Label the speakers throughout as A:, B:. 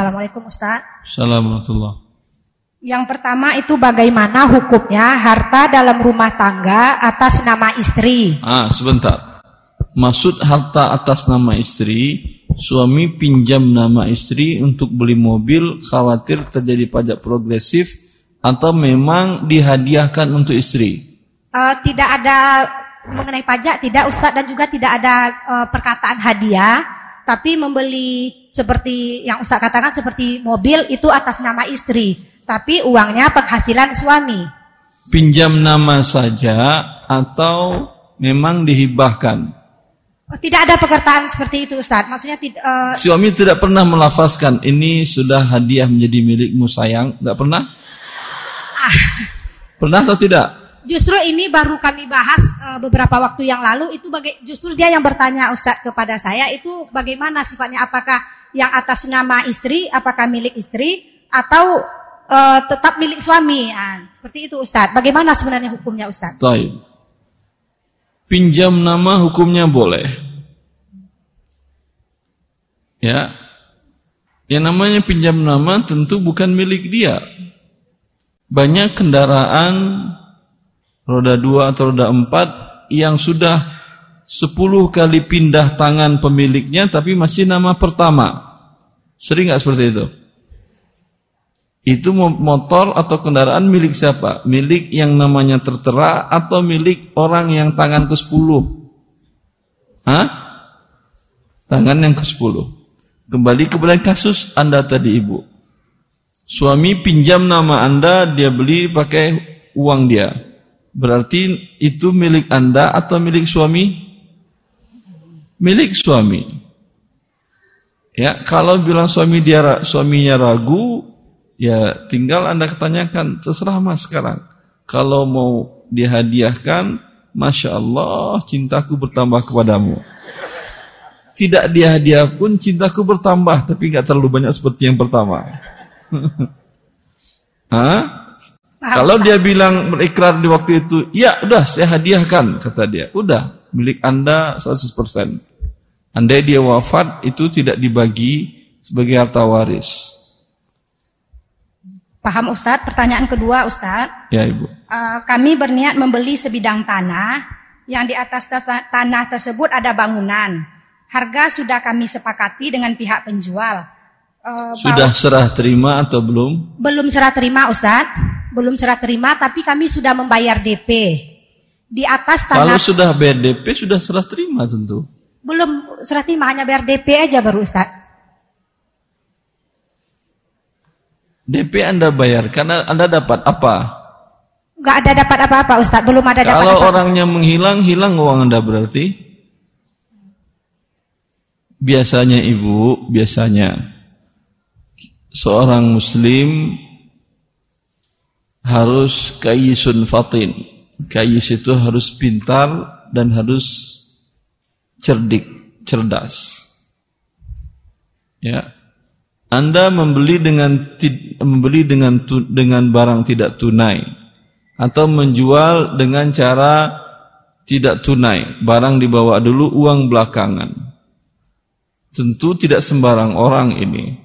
A: Assalamualaikum Ustaz.
B: Assalamualaikum.
A: Yang pertama itu bagaimana hukumnya harta dalam rumah tangga atas nama istri?
B: Ah, sebentar. Maksud harta atas nama istri, suami pinjam nama istri untuk beli mobil khawatir terjadi pajak progresif atau memang dihadiahkan untuk istri?
A: Uh, tidak ada mengenai pajak tidak Ustadz dan juga tidak ada uh, perkataan hadiah tapi membeli seperti yang Ustaz katakan seperti mobil itu atas nama istri, tapi uangnya penghasilan suami.
B: Pinjam nama saja atau memang dihibahkan?
A: Oh, tidak ada perkataan seperti itu Ustaz. Maksudnya tidak uh...
B: Suami tidak pernah melafazkan ini sudah hadiah menjadi milikmu sayang, tidak pernah? Ah. Pernah atau tidak?
A: Justru ini baru kami bahas uh, beberapa waktu yang lalu itu baga- justru dia yang bertanya Ustadz kepada saya itu bagaimana sifatnya? Apakah yang atas nama istri apakah milik istri atau uh, tetap milik suami? Nah, seperti itu Ustadz bagaimana sebenarnya hukumnya Ustadz
B: Taib. Pinjam nama hukumnya boleh. Ya. Yang namanya pinjam nama tentu bukan milik dia. Banyak kendaraan roda dua atau roda empat yang sudah sepuluh kali pindah tangan pemiliknya tapi masih nama pertama. Sering nggak seperti itu? Itu motor atau kendaraan milik siapa? Milik yang namanya tertera atau milik orang yang tangan ke sepuluh? Hah? Tangan yang ke sepuluh. Kembali kepada kasus Anda tadi ibu. Suami pinjam nama Anda, dia beli pakai uang dia. Berarti itu milik Anda atau milik suami? Milik suami. Ya, kalau bilang suami dia suaminya ragu, ya tinggal Anda tanyakan, terserah Mas sekarang. Kalau mau dihadiahkan, Masya Allah, cintaku bertambah kepadamu. Tidak dihadiah pun cintaku bertambah, tapi nggak terlalu banyak seperti yang pertama. Hah? Kalau dia bilang berikrar di waktu itu, ya udah saya hadiahkan, kata dia. Udah, milik Anda 100%. Andai dia wafat, itu tidak dibagi sebagai harta waris.
A: Paham Ustadz? Pertanyaan kedua Ustadz.
B: Ya Ibu.
A: Uh, kami berniat membeli sebidang tanah, yang di atas tanah tersebut ada bangunan. Harga sudah kami sepakati dengan pihak penjual.
B: Uh, sudah serah terima atau belum?
A: Belum serah terima Ustadz belum serah terima tapi kami sudah membayar DP. Di atas tanah.
B: Kalau sudah bayar DP sudah serah terima tentu.
A: Belum serah terima hanya bayar DP aja baru Ustaz.
B: DP Anda bayar karena Anda dapat apa?
A: Gak ada dapat apa-apa Ustaz, belum ada dapat
B: Kalau orangnya menghilang, hilang uang Anda berarti? Biasanya Ibu, biasanya seorang muslim harus kayisun fatin. Kayis itu harus pintar dan harus cerdik, cerdas. Ya. Anda membeli dengan membeli dengan dengan barang tidak tunai atau menjual dengan cara tidak tunai, barang dibawa dulu uang belakangan. Tentu tidak sembarang orang ini.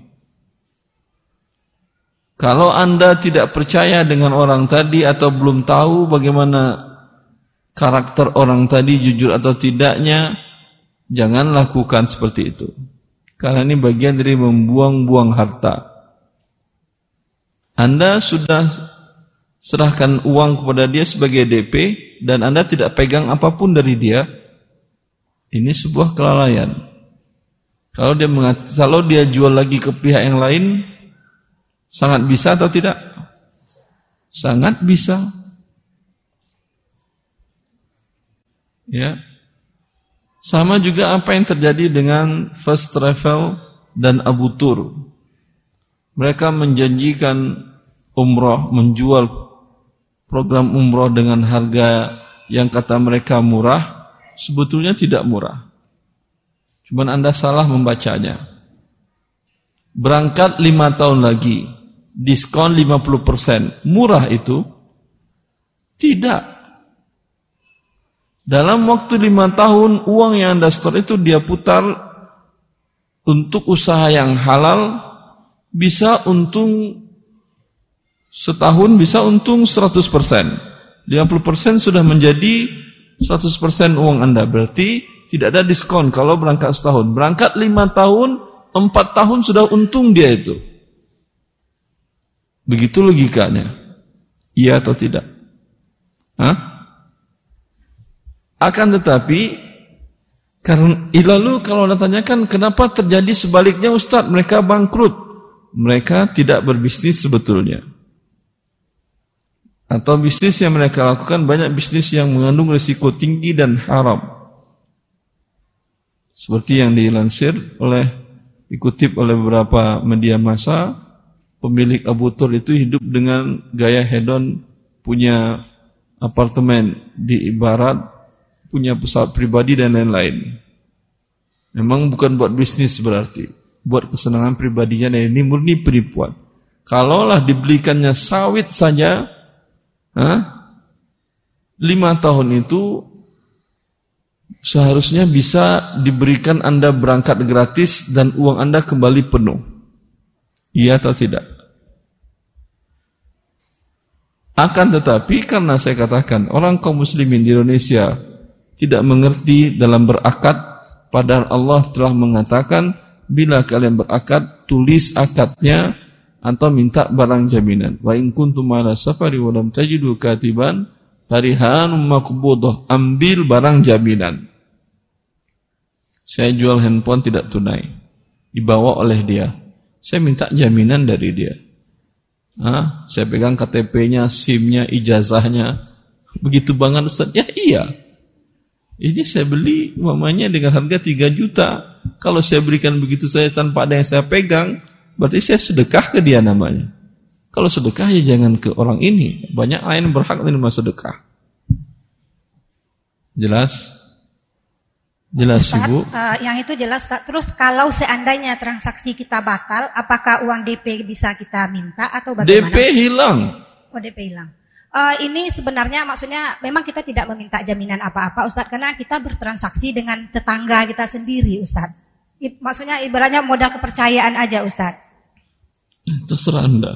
B: Kalau Anda tidak percaya dengan orang tadi atau belum tahu bagaimana karakter orang tadi jujur atau tidaknya, jangan lakukan seperti itu. Karena ini bagian dari membuang-buang harta. Anda sudah serahkan uang kepada dia sebagai DP dan Anda tidak pegang apa pun dari dia. Ini sebuah kelalaian. Kalau dia kalau dia jual lagi ke pihak yang lain, Sangat bisa atau tidak? Sangat bisa. Ya. Sama juga apa yang terjadi dengan First Travel dan Abu Tur. Mereka menjanjikan umroh, menjual program umroh dengan harga yang kata mereka murah, sebetulnya tidak murah. Cuman Anda salah membacanya. Berangkat lima tahun lagi, diskon 50%. Murah itu? Tidak. Dalam waktu lima tahun, uang yang Anda store itu dia putar untuk usaha yang halal bisa untung setahun bisa untung 100%. 50% sudah menjadi 100% uang Anda. Berarti tidak ada diskon kalau berangkat setahun. Berangkat lima tahun, empat tahun sudah untung dia itu. Begitu logikanya. Iya atau tidak? Hah? Akan tetapi karena lalu kalau anda tanyakan kenapa terjadi sebaliknya Ustadz mereka bangkrut mereka tidak berbisnis sebetulnya atau bisnis yang mereka lakukan banyak bisnis yang mengandung risiko tinggi dan haram seperti yang dilansir oleh dikutip oleh beberapa media massa pemilik Abu Tur itu hidup dengan gaya hedon punya apartemen di ibarat punya pesawat pribadi dan lain-lain. Memang bukan buat bisnis berarti, buat kesenangan pribadinya dan ini murni penipuan. Kalaulah dibelikannya sawit saja, huh, lima tahun itu seharusnya bisa diberikan Anda berangkat gratis dan uang Anda kembali penuh. Iya atau tidak? Akan tetapi karena saya katakan orang kaum muslimin di Indonesia tidak mengerti dalam berakad padahal Allah telah mengatakan bila kalian berakad tulis akadnya atau minta barang jaminan. Wa in kuntum ala safari wa lam tajidu katiban farihanum maqbudah. Ambil barang jaminan. Saya jual handphone tidak tunai. Dibawa oleh dia. Saya minta jaminan dari dia. Hah? Saya pegang KTP-nya, SIM-nya, ijazahnya. Begitu banget Ustaz? Ya iya. Ini saya beli mamanya dengan harga 3 juta. Kalau saya berikan begitu saya tanpa ada yang saya pegang, berarti saya sedekah ke dia namanya. Kalau sedekah ya jangan ke orang ini. Banyak lain berhak menerima sedekah. Jelas? Jelas Ustaz, Ibu?
A: Uh, yang itu jelas Ustaz. Terus kalau seandainya transaksi kita batal, apakah uang DP bisa kita minta atau bagaimana?
B: DP hilang.
A: Oh DP hilang. Uh, ini sebenarnya maksudnya memang kita tidak meminta jaminan apa-apa Ustaz karena kita bertransaksi dengan tetangga kita sendiri Ustaz. It, maksudnya ibaratnya modal kepercayaan aja Ustaz.
B: Terserah Anda.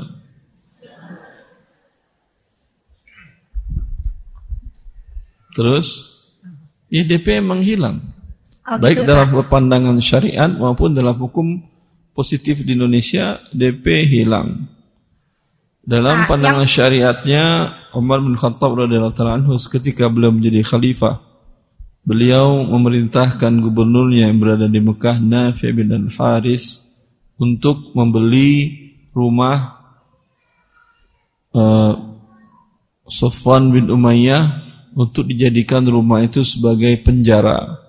B: Terus, ya DP emang hilang. Baik dalam pandangan syariat maupun dalam hukum positif di Indonesia DP hilang. Dalam nah, pandangan yang... syariatnya Umar bin Khattab radhiyallahu anhu ketika beliau menjadi khalifah. Beliau memerintahkan gubernurnya yang berada di Mekah Nafi bin Haris untuk membeli rumah uh, Sofwan bin Umayyah untuk dijadikan rumah itu sebagai penjara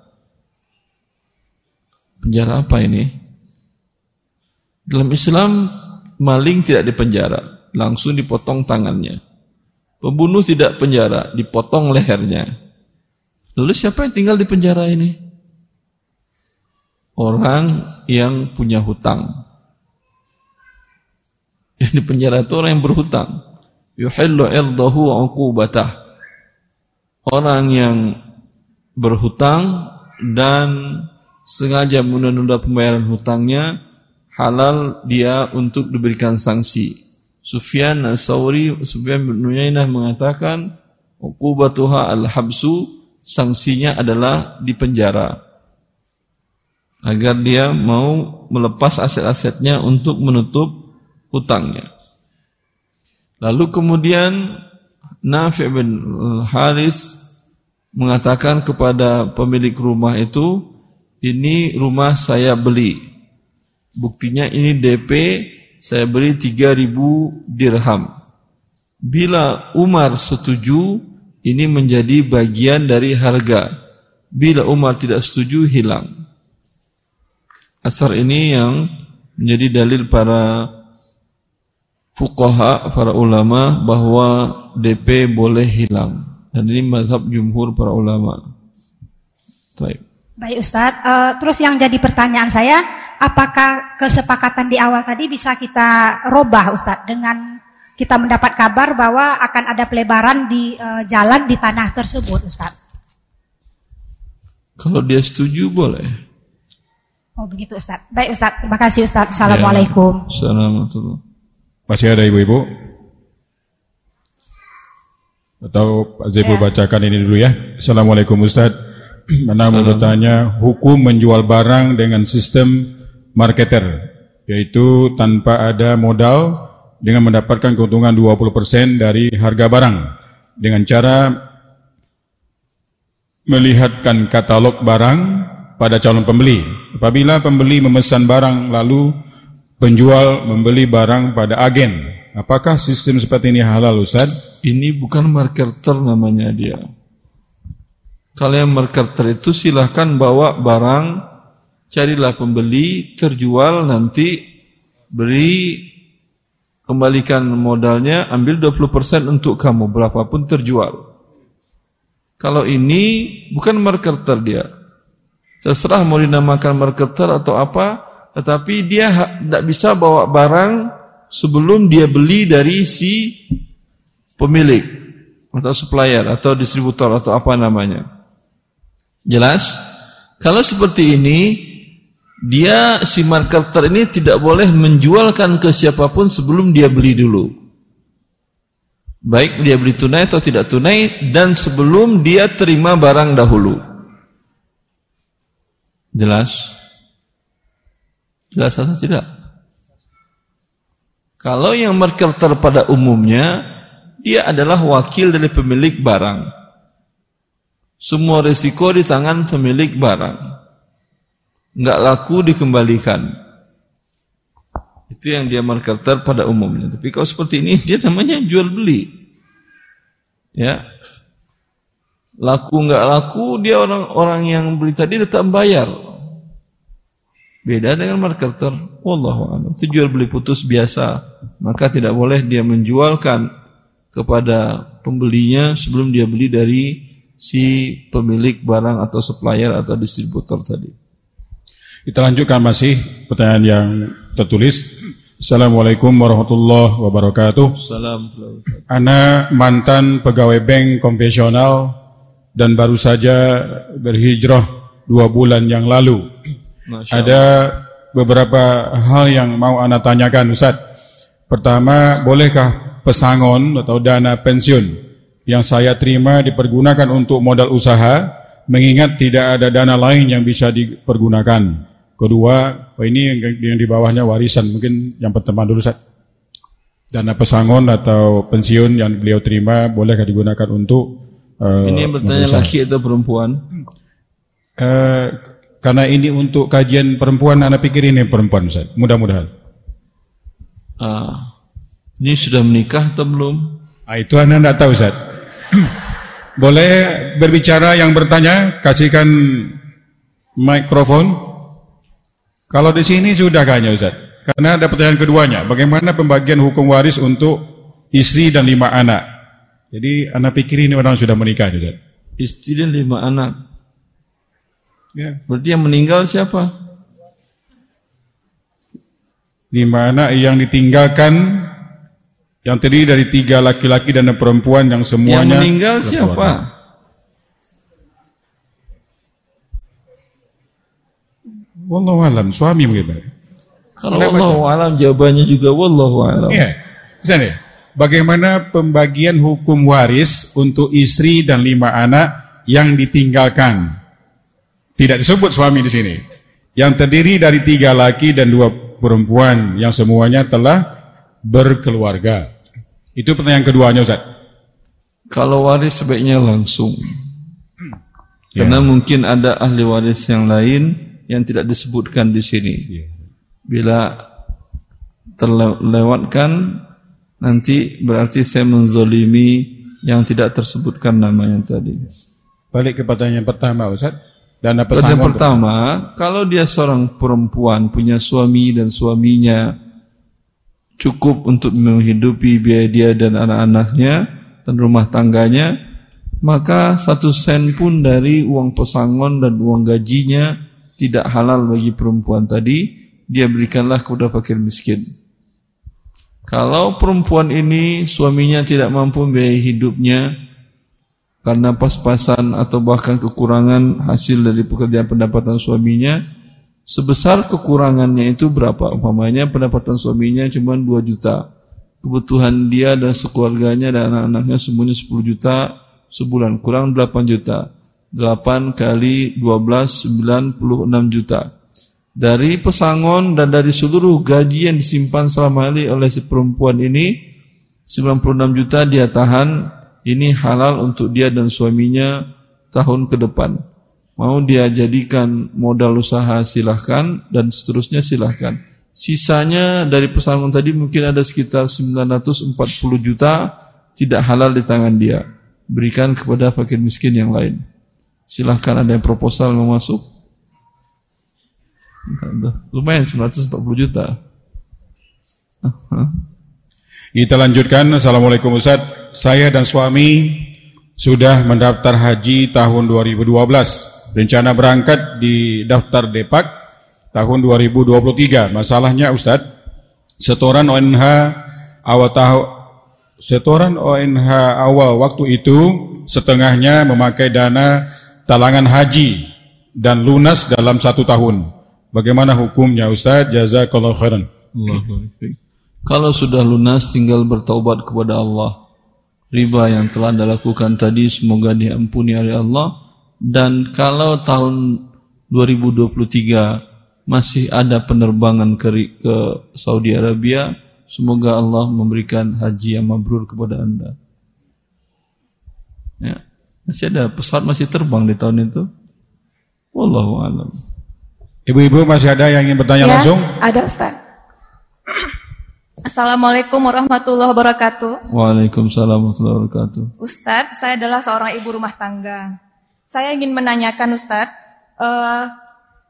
B: Penjara apa ini? Dalam Islam maling tidak dipenjara, langsung dipotong tangannya. Pembunuh tidak penjara, dipotong lehernya. Lalu siapa yang tinggal di penjara ini? Orang yang punya hutang. Yang di penjara itu orang yang berhutang. Yuhillu irdahu uqubatah. Orang yang berhutang dan sengaja menunda pembayaran hutangnya, halal dia untuk diberikan sanksi. Sufyan As-Sawri, Sufyan bin Nuyainah mengatakan, Uqubatuha al-habsu, sanksinya adalah di penjara. Agar dia mau melepas aset-asetnya untuk menutup hutangnya. Lalu kemudian Nafi' bin Haris mengatakan kepada pemilik rumah itu, ini rumah saya beli. Buktinya ini DP saya beli 3000 dirham. Bila Umar setuju, ini menjadi bagian dari harga. Bila Umar tidak setuju, hilang. Asar ini yang menjadi dalil para fuqaha, para ulama bahwa DP boleh hilang. Dan ini mazhab jumhur para ulama. Baik.
A: Baik Ustadz, uh, terus yang jadi pertanyaan saya, apakah kesepakatan di awal tadi bisa kita robah Ustadz dengan kita mendapat kabar bahwa akan ada pelebaran di uh, jalan di tanah tersebut Ustadz?
B: Kalau dia setuju boleh.
A: Oh begitu Ustaz. Baik Ustaz, terima kasih Ustaz. Assalamualaikum.
B: Ya. Assalamualaikum.
C: Masih ada ibu-ibu? Atau Pak Zebu ya. bacakan ini dulu ya. Assalamualaikum Ustaz. Mana mau bertanya, hukum menjual barang dengan sistem marketer, yaitu tanpa ada modal dengan mendapatkan keuntungan 20% dari harga barang dengan cara melihatkan katalog barang pada calon pembeli. Apabila pembeli memesan barang lalu penjual membeli barang pada agen, apakah sistem seperti ini halal Ustaz?
B: Ini bukan marketer namanya dia. Kalau yang marketer itu silahkan bawa barang, carilah pembeli, terjual nanti beri kembalikan modalnya, ambil 20% untuk kamu, berapapun terjual. Kalau ini bukan marketer dia, Terserah mau dinamakan marketer atau apa, tetapi dia tidak bisa bawa barang sebelum dia beli dari si pemilik atau supplier atau distributor atau apa namanya. Jelas? Kalau seperti ini, dia si marketer ini tidak boleh menjualkan ke siapa pun sebelum dia beli dulu. Baik dia beli tunai atau tidak tunai dan sebelum dia terima barang dahulu. Jelas? Jelas atau tidak? Kalau yang marketer pada umumnya, dia adalah wakil dari pemilik barang. Semua risiko di tangan pemilik barang. Enggak laku dikembalikan. Itu yang dia marketer pada umumnya. Tapi kalau seperti ini, dia namanya jual beli. Ya, Laku nggak laku, dia orang-orang yang beli tadi tetap bayar. Beda dengan marketer. Wallahu a'lam. Itu jual beli putus biasa. Maka tidak boleh dia menjualkan kepada pembelinya sebelum dia beli dari si pemilik barang atau supplier atau distributor tadi.
C: Kita lanjutkan masih pertanyaan yang tertulis. Assalamualaikum warahmatullahi wabarakatuh.
B: Salam.
C: Ana mantan pegawai bank konvensional dan baru saja berhijrah dua bulan yang lalu. Ada beberapa hal yang mau anda tanyakan Ustaz. Pertama, bolehkah pesangon atau dana pensiun yang saya terima dipergunakan untuk modal usaha mengingat tidak ada dana lain yang bisa dipergunakan. Kedua, oh ini yang, di bawahnya warisan, mungkin yang pertama dulu Ustaz. Dana pesangon atau pensiun yang beliau terima bolehkah digunakan untuk
B: Uh, ini yang bertanya laki atau perempuan?
C: Uh, karena ini untuk kajian perempuan, anak pikir ini perempuan, Ustaz. Mudah-mudahan.
B: Uh, ini sudah menikah atau belum?
C: Ah, itu anda tidak tahu, Ustaz. Boleh berbicara yang bertanya, kasihkan mikrofon. Kalau di sini sudah kayaknya, Ustaz. Karena ada pertanyaan keduanya, bagaimana pembagian hukum waris untuk istri dan lima anak? Jadi anak pikir ini orang sudah menikah juga.
B: Istri dan lima anak. Ya. Berarti yang meninggal siapa?
C: Lima anak yang ditinggalkan yang terdiri dari tiga laki-laki dan perempuan yang semuanya.
B: Yang meninggal siapa?
C: Wallahu alam, suami mungkin.
B: Kalau wallahu alam jawabannya juga wallahu alam.
C: Iya. Bisa nih. Bagaimana pembagian hukum waris untuk istri dan lima anak yang ditinggalkan? Tidak disebut suami di sini. Yang terdiri dari tiga laki dan dua perempuan yang semuanya telah berkeluarga. Itu pertanyaan keduanya Ustaz.
B: Kalau waris sebaiknya langsung. Ya. Karena mungkin ada ahli waris yang lain yang tidak disebutkan di sini. Ya. Bila terlewatkan nanti berarti saya menzolimi yang tidak tersebutkan namanya tadi.
C: Balik ke pertanyaan pertama Ustaz.
B: Dan apa pertanyaan pertama, kalau dia seorang perempuan punya suami dan suaminya cukup untuk menghidupi biaya dia dan anak-anaknya dan rumah tangganya, maka satu sen pun dari uang pesangon dan uang gajinya tidak halal bagi perempuan tadi, dia berikanlah kepada fakir miskin. Kalau perempuan ini suaminya tidak mampu membiayai hidupnya karena pas-pasan atau bahkan kekurangan hasil dari pekerjaan pendapatan suaminya, Sebesar kekurangannya itu berapa? Umpamanya pendapatan suaminya cuma 2 juta. Kebutuhan dia dan sekeluarganya dan anak-anaknya semuanya 10 juta sebulan. Kurang 8 juta. 8 kali 12, 96 juta. Dari pesangon dan dari seluruh gaji yang disimpan selama ini oleh si perempuan ini, 96 juta dia tahan, ini halal untuk dia dan suaminya tahun ke depan. Mau dia jadikan modal usaha silahkan dan seterusnya silahkan. Sisanya dari pesangon tadi mungkin ada sekitar 940 juta tidak halal di tangan dia. Berikan kepada fakir miskin yang lain. Silahkan ada yang proposal mau masuk. Lumayan 940 juta.
C: Kita lanjutkan. Assalamualaikum Ustaz. Saya dan suami sudah mendaftar haji tahun 2012 rencana berangkat di daftar Depak tahun 2023. Masalahnya Ustadz, setoran ONH awal tahun setoran ONH awal waktu itu setengahnya memakai dana talangan haji dan lunas dalam satu tahun. Bagaimana hukumnya Ustadz? Jazakallah khairan.
B: Kalau sudah lunas tinggal bertaubat kepada Allah. Riba yang telah Anda lakukan tadi semoga diampuni oleh Allah dan kalau tahun 2023 masih ada penerbangan ke, ke Saudi Arabia, semoga Allah memberikan haji yang mabrur kepada Anda. Ya, masih ada pesawat masih terbang di tahun itu. Wallahu alam.
C: Ibu-ibu masih ada yang ingin bertanya ya, langsung?
D: Ada Ustaz. Assalamualaikum warahmatullahi wabarakatuh.
B: Waalaikumsalam warahmatullahi wabarakatuh.
D: Ustaz, saya adalah seorang ibu rumah tangga. Saya ingin menanyakan Ustadz, uh,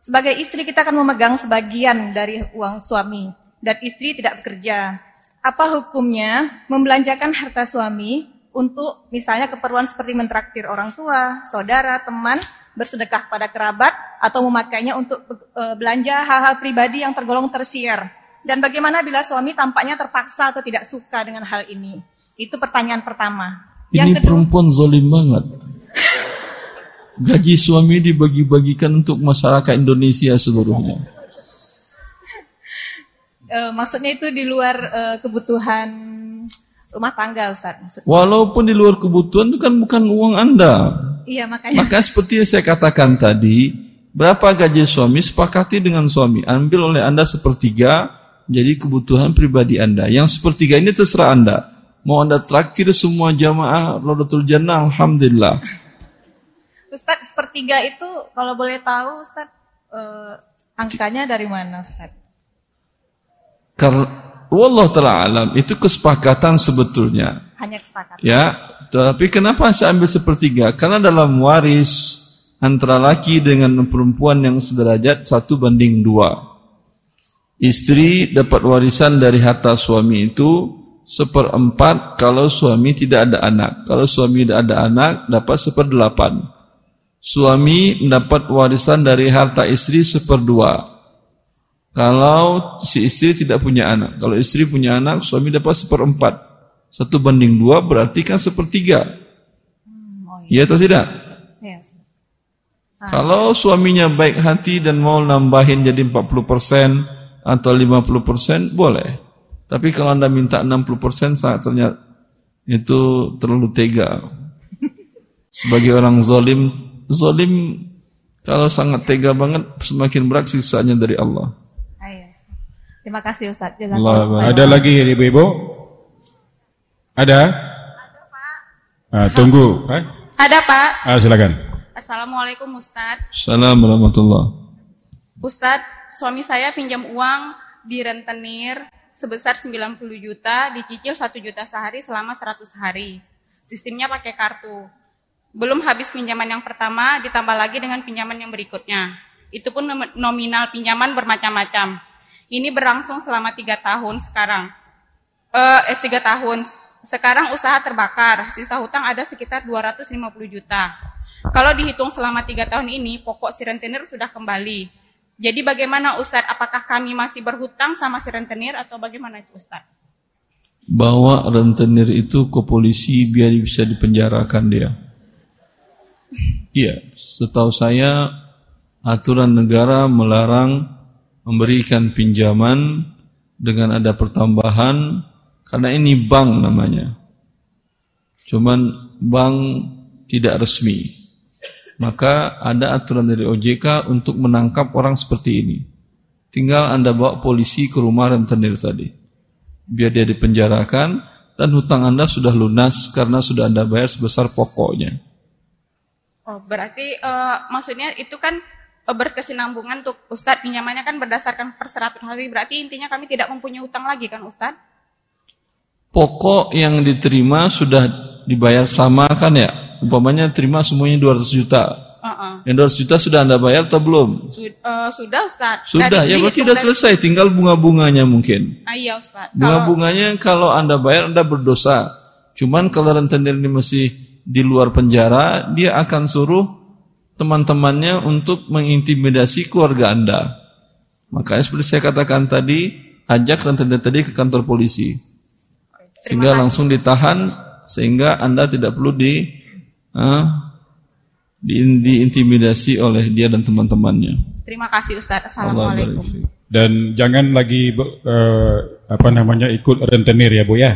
D: sebagai istri kita akan memegang sebagian dari uang suami dan istri tidak bekerja. Apa hukumnya membelanjakan harta suami untuk misalnya keperluan seperti mentraktir orang tua, saudara, teman, bersedekah pada kerabat atau memakainya untuk uh, belanja hal-hal pribadi yang tergolong tersier? Dan bagaimana bila suami tampaknya terpaksa atau tidak suka dengan hal ini? Itu pertanyaan pertama.
B: Yang ini kedua, perempuan zolim banget gaji suami dibagi-bagikan untuk masyarakat Indonesia seluruhnya.
D: Uh, maksudnya itu di luar uh, kebutuhan rumah tangga, Ustaz. Maksudnya.
B: Walaupun di luar kebutuhan itu kan bukan uang Anda.
D: Iya, makanya.
B: Maka seperti yang saya katakan tadi, berapa gaji suami sepakati dengan suami, ambil oleh Anda sepertiga jadi kebutuhan pribadi Anda. Yang sepertiga ini terserah Anda. Mau Anda traktir semua jamaah Rodatul Jannah, Alhamdulillah.
D: Ustaz, sepertiga itu kalau boleh tahu Ustaz, uh, angkanya dari mana Ustaz?
B: Karena Allah telah alam itu kesepakatan sebetulnya.
D: Hanya kesepakatan.
B: Ya, tapi kenapa saya ambil sepertiga? Karena dalam waris antara laki dengan perempuan yang sederajat satu banding dua. Istri dapat warisan dari harta suami itu seperempat kalau suami tidak ada anak. Kalau suami tidak ada anak dapat seperdelapan suami mendapat warisan dari harta istri seperdua. Kalau si istri tidak punya anak, kalau istri punya anak, suami dapat seperempat. Satu banding dua berarti kan sepertiga. Iya atau tidak? Yes. Ah. Kalau suaminya baik hati dan mau nambahin jadi 40% atau 50% boleh. Tapi kalau Anda minta 60% saat ternyata itu terlalu tega. Sebagai orang zalim Zolim kalau sangat tega banget semakin berat siksanya dari Allah.
D: Terima kasih Ustaz.
C: Allah, ada lagi ibu-ibu? Ada? Ada Pak. Ah, tunggu.
D: Hah? Ada Pak.
C: Ah, silakan.
D: Assalamualaikum Ustaz.
B: Assalamualaikum warahmatullah.
D: Ustaz, suami saya pinjam uang di rentenir sebesar 90 juta, dicicil 1 juta sehari selama 100 hari. Sistemnya pakai kartu. Belum habis pinjaman yang pertama, ditambah lagi dengan pinjaman yang berikutnya. Itu pun nominal pinjaman bermacam-macam. Ini berlangsung selama tiga tahun sekarang. Eh, eh, tiga tahun. Sekarang usaha terbakar, sisa hutang ada sekitar 250 juta. Kalau dihitung selama tiga tahun ini, pokok si rentenir sudah kembali. Jadi bagaimana Ustadz, apakah kami masih berhutang sama si rentenir atau bagaimana itu Ustadz?
B: Bawa rentenir itu ke polisi biar bisa dipenjarakan dia. Iya, setahu saya aturan negara melarang memberikan pinjaman dengan ada pertambahan karena ini bank namanya. Cuman bank tidak resmi. Maka ada aturan dari OJK untuk menangkap orang seperti ini. Tinggal Anda bawa polisi ke rumah rentenir tadi. Biar dia dipenjarakan dan hutang Anda sudah lunas karena sudah Anda bayar sebesar pokoknya.
D: Oh, berarti uh, maksudnya itu kan uh, berkesinambungan untuk Ustadz pinjamannya kan berdasarkan per 100 hari. Berarti intinya kami tidak mempunyai hutang lagi kan Ustadz?
B: Pokok yang diterima sudah dibayar sama kan ya? umpamanya terima semuanya 200 juta. Uh-uh. Yang 200 juta sudah Anda bayar atau belum?
D: Sud, uh, sudah Ustaz.
B: Sudah, ya berarti sudah selesai, tinggal bunga-bunganya mungkin.
D: Ah, iya Ustaz.
B: Bunga-bunganya kalau Anda bayar Anda berdosa. Cuman kalau rentenir ini masih di luar penjara, dia akan suruh teman-temannya untuk mengintimidasi keluarga Anda. Makanya seperti saya katakan tadi, ajak rentenir tadi ke kantor polisi. Sehingga langsung ditahan sehingga Anda tidak perlu di uh, di, diintimidasi oleh dia dan teman-temannya.
D: Terima kasih Ustaz. Assalamualaikum.
C: Dan jangan lagi uh, apa namanya ikut rentenir ya Bu ya.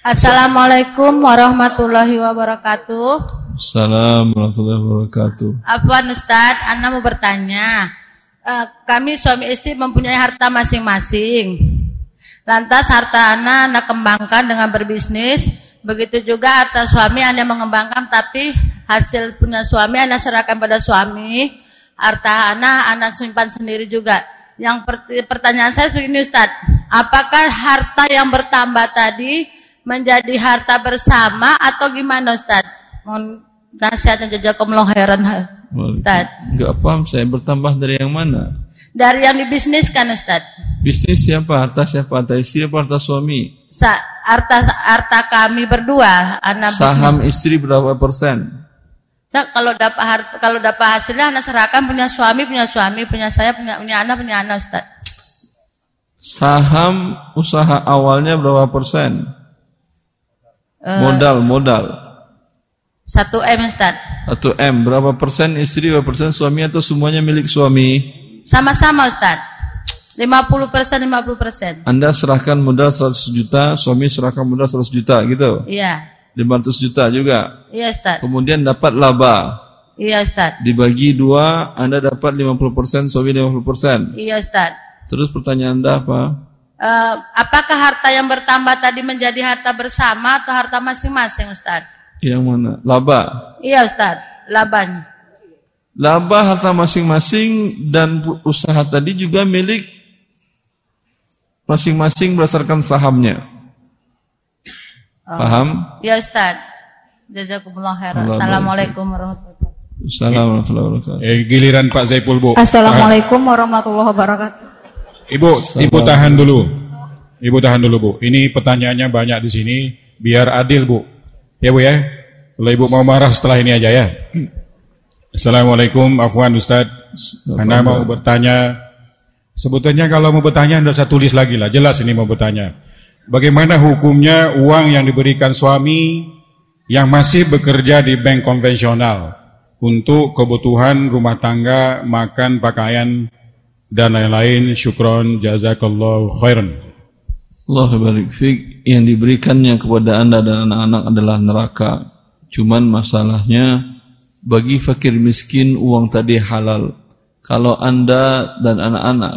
E: Assalamualaikum warahmatullahi wabarakatuh.
B: Assalamualaikum warahmatullahi wabarakatuh.
E: Apa Ustaz, Anda mau bertanya. Uh, kami suami istri mempunyai harta masing-masing. Lantas harta Anda Anda kembangkan dengan berbisnis Begitu juga harta suami Anda mengembangkan tapi hasil punya suami Anda serahkan pada suami. Harta anak Anda simpan sendiri juga. Yang pertanyaan saya begini Ustaz. Apakah harta yang bertambah tadi menjadi harta bersama atau gimana Ustaz? Mohon nasihatnya jazakumullah khairan Ustaz.
B: Enggak paham saya bertambah dari yang mana?
E: Dari yang dibisniskan Ustaz.
B: Bisnis siapa? Harta siapa? Harta istri apa harta suami?
E: Sa harta harta kami berdua, anak
B: Saham bisnis. istri berapa persen?
E: Nah, kalau dapat harta, kalau dapat hasilnya anak serahkan punya suami, punya suami, punya saya, punya punya anak, punya anak Ustaz.
B: Saham usaha awalnya berapa persen? Uh, modal, modal.
E: Satu M Ustaz.
B: Satu M, berapa persen istri, berapa persen suami atau semuanya milik suami?
E: Sama-sama Ustaz. 50 persen, 50 persen.
B: Anda serahkan modal 100 juta, suami serahkan modal 100 juta gitu?
E: Iya.
B: 500 juta juga?
E: Iya Ustaz.
B: Kemudian dapat laba?
E: Iya Ustaz.
B: Dibagi dua, Anda dapat 50 persen, suami 50 persen?
E: Iya Ustaz.
B: Terus pertanyaan Anda apa?
E: Uh, apakah harta yang bertambah tadi menjadi harta bersama atau harta masing-masing Ustaz?
B: Yang mana? Laba?
E: Iya Ustaz, labanya.
B: Laba harta masing-masing dan usaha tadi juga milik masing-masing berdasarkan sahamnya. Oh. Paham?
E: Ya Ustaz. Jazakumullah khairan. Assalamualaikum warahmatullahi wabarakatuh.
B: Assalamualaikum warahmatullahi wabarakatuh.
C: Eh, giliran Pak Zaipul Bu.
A: Assalamualaikum warahmatullahi wabarakatuh.
C: Ibu, Ibu tahan dulu. Ibu tahan dulu Bu. Ini pertanyaannya banyak di sini. Biar adil Bu. Ya Bu ya. Kalau Ibu mau marah setelah ini aja ya. Assalamualaikum, Afwan Ustaz. Anda mau bertanya, sebetulnya kalau mau bertanya Anda saya tulis lagi lah, jelas ini mau bertanya. Bagaimana hukumnya uang yang diberikan suami yang masih bekerja di bank konvensional untuk kebutuhan rumah tangga, makan, pakaian, dan lain-lain. Syukron, jazakallahu khairan.
B: Allah barik fik yang diberikannya kepada anda dan anak-anak adalah neraka. Cuman masalahnya bagi fakir miskin uang tadi halal. Kalau Anda dan anak-anak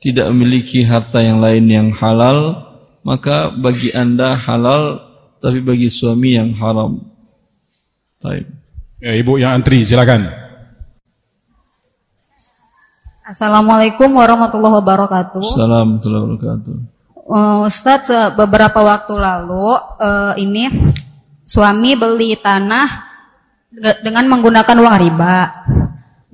B: tidak memiliki harta yang lain yang halal, maka bagi Anda halal, tapi bagi suami yang haram.
C: Baik. Ya, Ibu yang antri, silakan.
A: Assalamualaikum warahmatullahi wabarakatuh.
B: Assalamualaikum warahmatullahi wabarakatuh.
A: Uh, Ustaz, beberapa waktu lalu uh, ini suami beli tanah dengan menggunakan uang riba.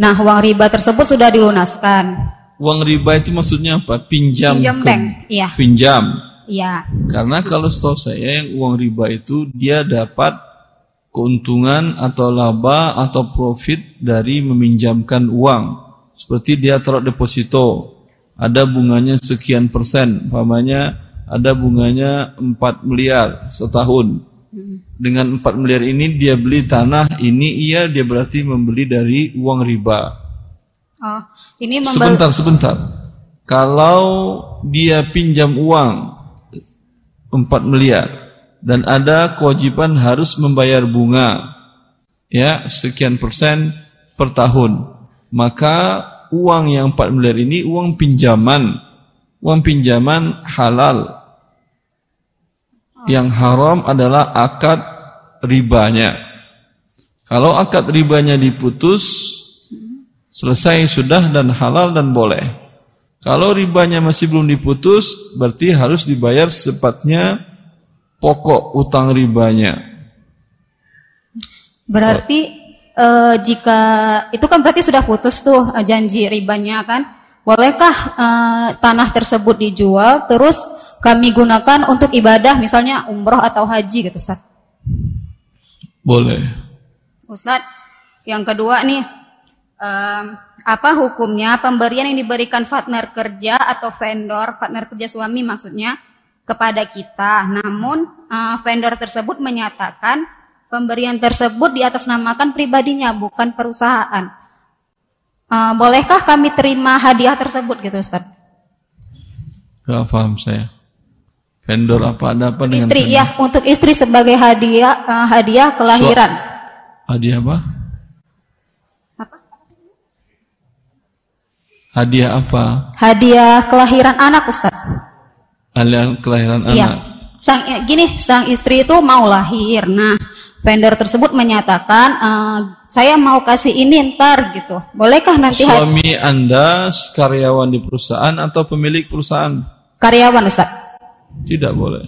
A: Nah, uang riba tersebut sudah dilunaskan.
B: Uang riba itu maksudnya apa? Pinjam.
A: Pinjam bank, iya.
B: Pinjam.
A: Iya.
B: Karena kalau setahu saya yang uang riba itu dia dapat keuntungan atau laba atau profit dari meminjamkan uang. Seperti dia taruh deposito, ada bunganya sekian persen, umpamanya ada bunganya 4 miliar setahun Dengan 4 miliar ini dia beli tanah, ini iya dia berarti membeli dari uang riba.
F: Oh, ini
B: Sebentar, sebentar. Kalau dia pinjam uang 4 miliar dan ada kewajiban harus membayar bunga ya sekian persen per tahun, maka uang yang 4 miliar ini uang pinjaman. Uang pinjaman halal yang haram adalah akad ribanya. Kalau akad ribanya diputus, selesai sudah dan halal dan boleh. Kalau ribanya masih belum diputus, berarti harus dibayar sepatnya pokok utang ribanya.
F: Berarti e, jika itu kan berarti sudah putus tuh eh, janji ribanya kan? Bolehkah e, tanah tersebut dijual terus kami gunakan untuk ibadah misalnya umroh atau haji gitu Ustaz.
B: Boleh.
F: Ustaz, yang kedua nih, um, apa hukumnya pemberian yang diberikan partner kerja atau vendor, partner kerja suami maksudnya, kepada kita. Namun uh, vendor tersebut menyatakan pemberian tersebut di atas namakan pribadinya, bukan perusahaan. Uh, bolehkah kami terima hadiah tersebut gitu Ustaz?
B: Gak paham saya. Vendor apa ada apa dengan
F: istri
B: vendor?
F: ya untuk istri sebagai hadiah uh, hadiah kelahiran.
B: So, hadiah apa?
F: Apa?
B: Hadiah apa?
F: Hadiah kelahiran anak Ustaz.
B: Hadiah kelahiran
F: Iya.
B: anak.
F: Sang gini, sang istri itu mau lahir. Nah, vendor tersebut menyatakan uh, saya mau kasih ini ntar gitu. Bolehkah nanti
B: Suami Anda karyawan di perusahaan atau pemilik perusahaan?
F: karyawan Ustaz?
B: Tidak boleh.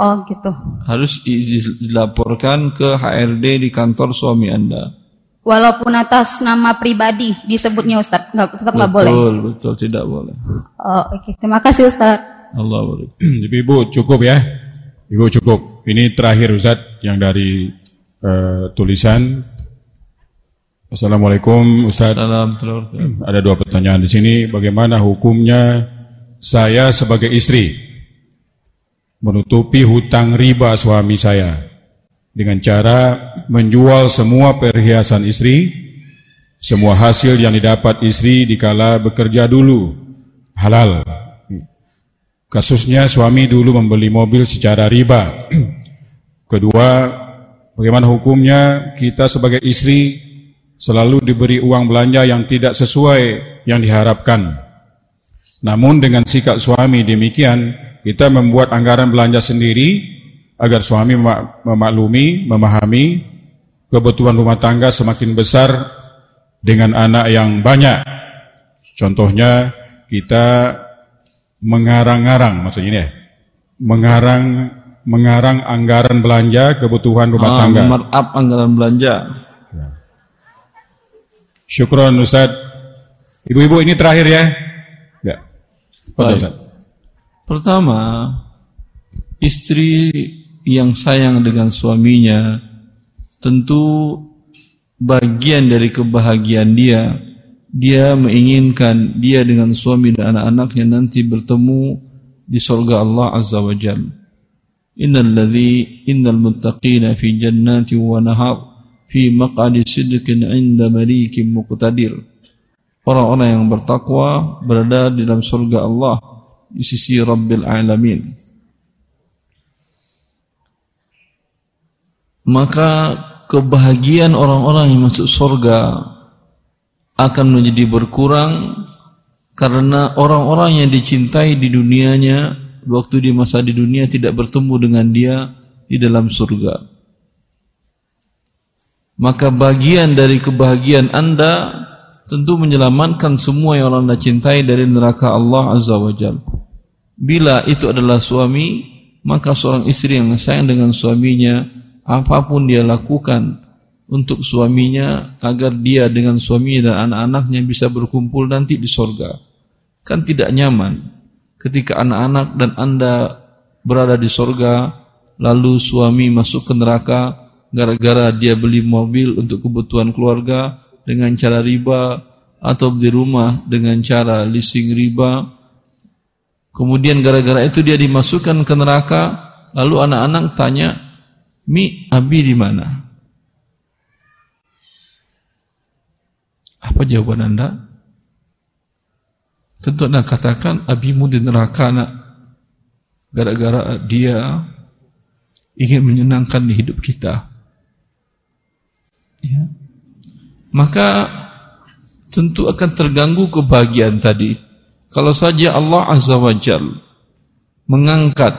F: Oh, gitu.
B: Harus dilaporkan ke HRD di kantor suami Anda.
F: Walaupun atas nama pribadi disebutnya Ustaz, nggak tetap nggak boleh.
B: Betul, betul tidak boleh.
F: Oh, oke. Terima kasih Ustaz.
B: Allah
C: Ibu cukup ya. Ibu cukup. Ini terakhir Ustaz yang dari eh, tulisan. Assalamualaikum Ustaz.
B: Salam telur.
C: Ada dua pertanyaan di sini. Bagaimana hukumnya saya sebagai istri menutupi hutang riba suami saya dengan cara menjual semua perhiasan istri, semua hasil yang didapat istri dikala bekerja dulu halal. Kasusnya suami dulu membeli mobil secara riba. Kedua, bagaimana hukumnya kita sebagai istri selalu diberi uang belanja yang tidak sesuai yang diharapkan. Namun dengan sikap suami demikian, kita membuat anggaran belanja sendiri agar suami memak- memaklumi, memahami kebutuhan rumah tangga semakin besar dengan anak yang banyak. Contohnya kita mengarang-arang maksudnya ini ya. Mengarang mengarang anggaran belanja kebutuhan rumah
B: Ah,
C: tangga.
B: markup anggaran belanja.
C: Syukron Ustaz. Ibu-ibu ini terakhir ya. Ya.
B: Baik.
C: Ustaz.
B: Pertama, istri yang sayang dengan suaminya tentu bagian dari kebahagiaan dia. Dia menginginkan dia dengan suami dan anak-anaknya nanti bertemu di surga Allah Azza wa Jal. Innal ladzi innal muttaqina fi jannati wa nahar fi maq'adi sidqin 'inda malikin muqtadir. Orang-orang yang bertakwa berada di dalam surga Allah di sisi Rabbil Alamin. Maka kebahagiaan orang-orang yang masuk surga akan menjadi berkurang karena orang-orang yang dicintai di dunianya waktu di masa di dunia tidak bertemu dengan dia di dalam surga. Maka bagian dari kebahagiaan Anda tentu menyelamatkan semua yang anda cintai dari neraka Allah Azza wa Jal. Bila itu adalah suami, maka seorang istri yang sayang dengan suaminya, apa pun dia lakukan untuk suaminya agar dia dengan suaminya dan anak-anaknya bisa berkumpul nanti di sorga. Kan tidak nyaman ketika anak-anak dan anda berada di sorga, lalu suami masuk ke neraka gara-gara dia beli mobil untuk kebutuhan keluarga dengan cara riba atau di rumah dengan cara leasing riba. Kemudian gara-gara itu dia dimasukkan ke neraka, lalu anak-anak tanya, Mi, Abi di mana? Apa jawaban Anda? Tentu Anda katakan Abimu di neraka nak. Gara-gara dia ingin menyenangkan di hidup kita. Ya. Maka tentu akan terganggu kebahagiaan tadi. Kalau saja Allah Azza wa Jal mengangkat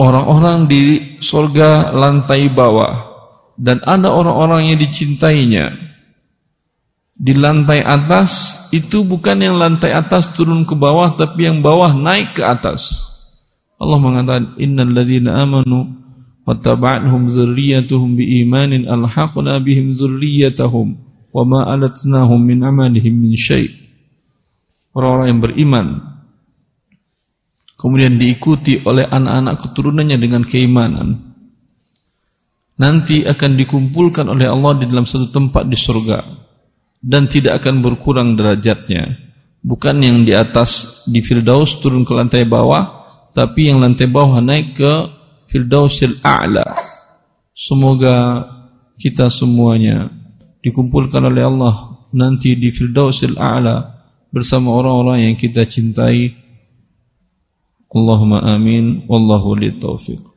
B: orang-orang di surga lantai bawah dan ada orang-orang yang dicintainya di lantai atas itu bukan yang lantai atas turun ke bawah tapi yang bawah naik ke atas. Allah mengatakan innal ladzina amanu wattaba'atuhum dzurriyyatuhum biimanin alhaqna bihim dzurriyyatahum wama alatnahum min amalihim min syai'. Orang-orang yang beriman kemudian diikuti oleh anak-anak keturunannya dengan keimanan nanti akan dikumpulkan oleh Allah di dalam satu tempat di surga dan tidak akan berkurang derajatnya. Bukan yang di atas di Firdaus turun ke lantai bawah, tapi yang lantai bawah naik ke Firdausil A'la. Semoga kita semuanya dikumpulkan oleh Allah nanti di Firdausil A'la bersama orang-orang yang kita cintai. Allahumma amin. Wallahu li taufiq.